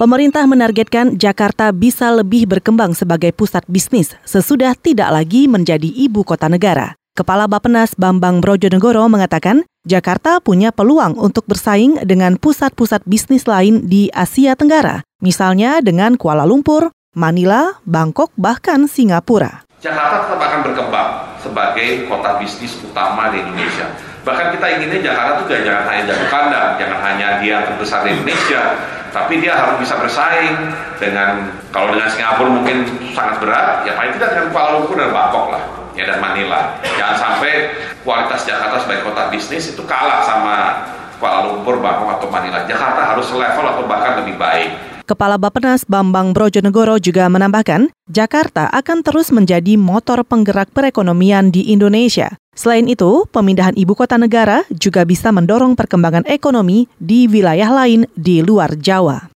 Pemerintah menargetkan Jakarta bisa lebih berkembang sebagai pusat bisnis sesudah tidak lagi menjadi ibu kota negara. Kepala Bapenas Bambang Brojonegoro mengatakan, Jakarta punya peluang untuk bersaing dengan pusat-pusat bisnis lain di Asia Tenggara, misalnya dengan Kuala Lumpur, Manila, Bangkok, bahkan Singapura. Jakarta tetap akan berkembang sebagai kota bisnis utama di Indonesia. Bahkan kita inginnya Jakarta juga jangan hanya jatuh kandang, jangan hanya dia terbesar di Indonesia, tapi dia harus bisa bersaing dengan kalau dengan Singapura mungkin sangat berat, ya paling tidak dengan Kuala Lumpur dan Bangkok lah, ya dan Manila. Jangan sampai kualitas Jakarta sebagai kota bisnis itu kalah sama Kuala Lumpur, Bangkok atau Manila. Jakarta harus selevel atau bahkan lebih baik. Kepala Bapenas Bambang Brojonegoro juga menambahkan, Jakarta akan terus menjadi motor penggerak perekonomian di Indonesia. Selain itu, pemindahan ibu kota negara juga bisa mendorong perkembangan ekonomi di wilayah lain di luar Jawa.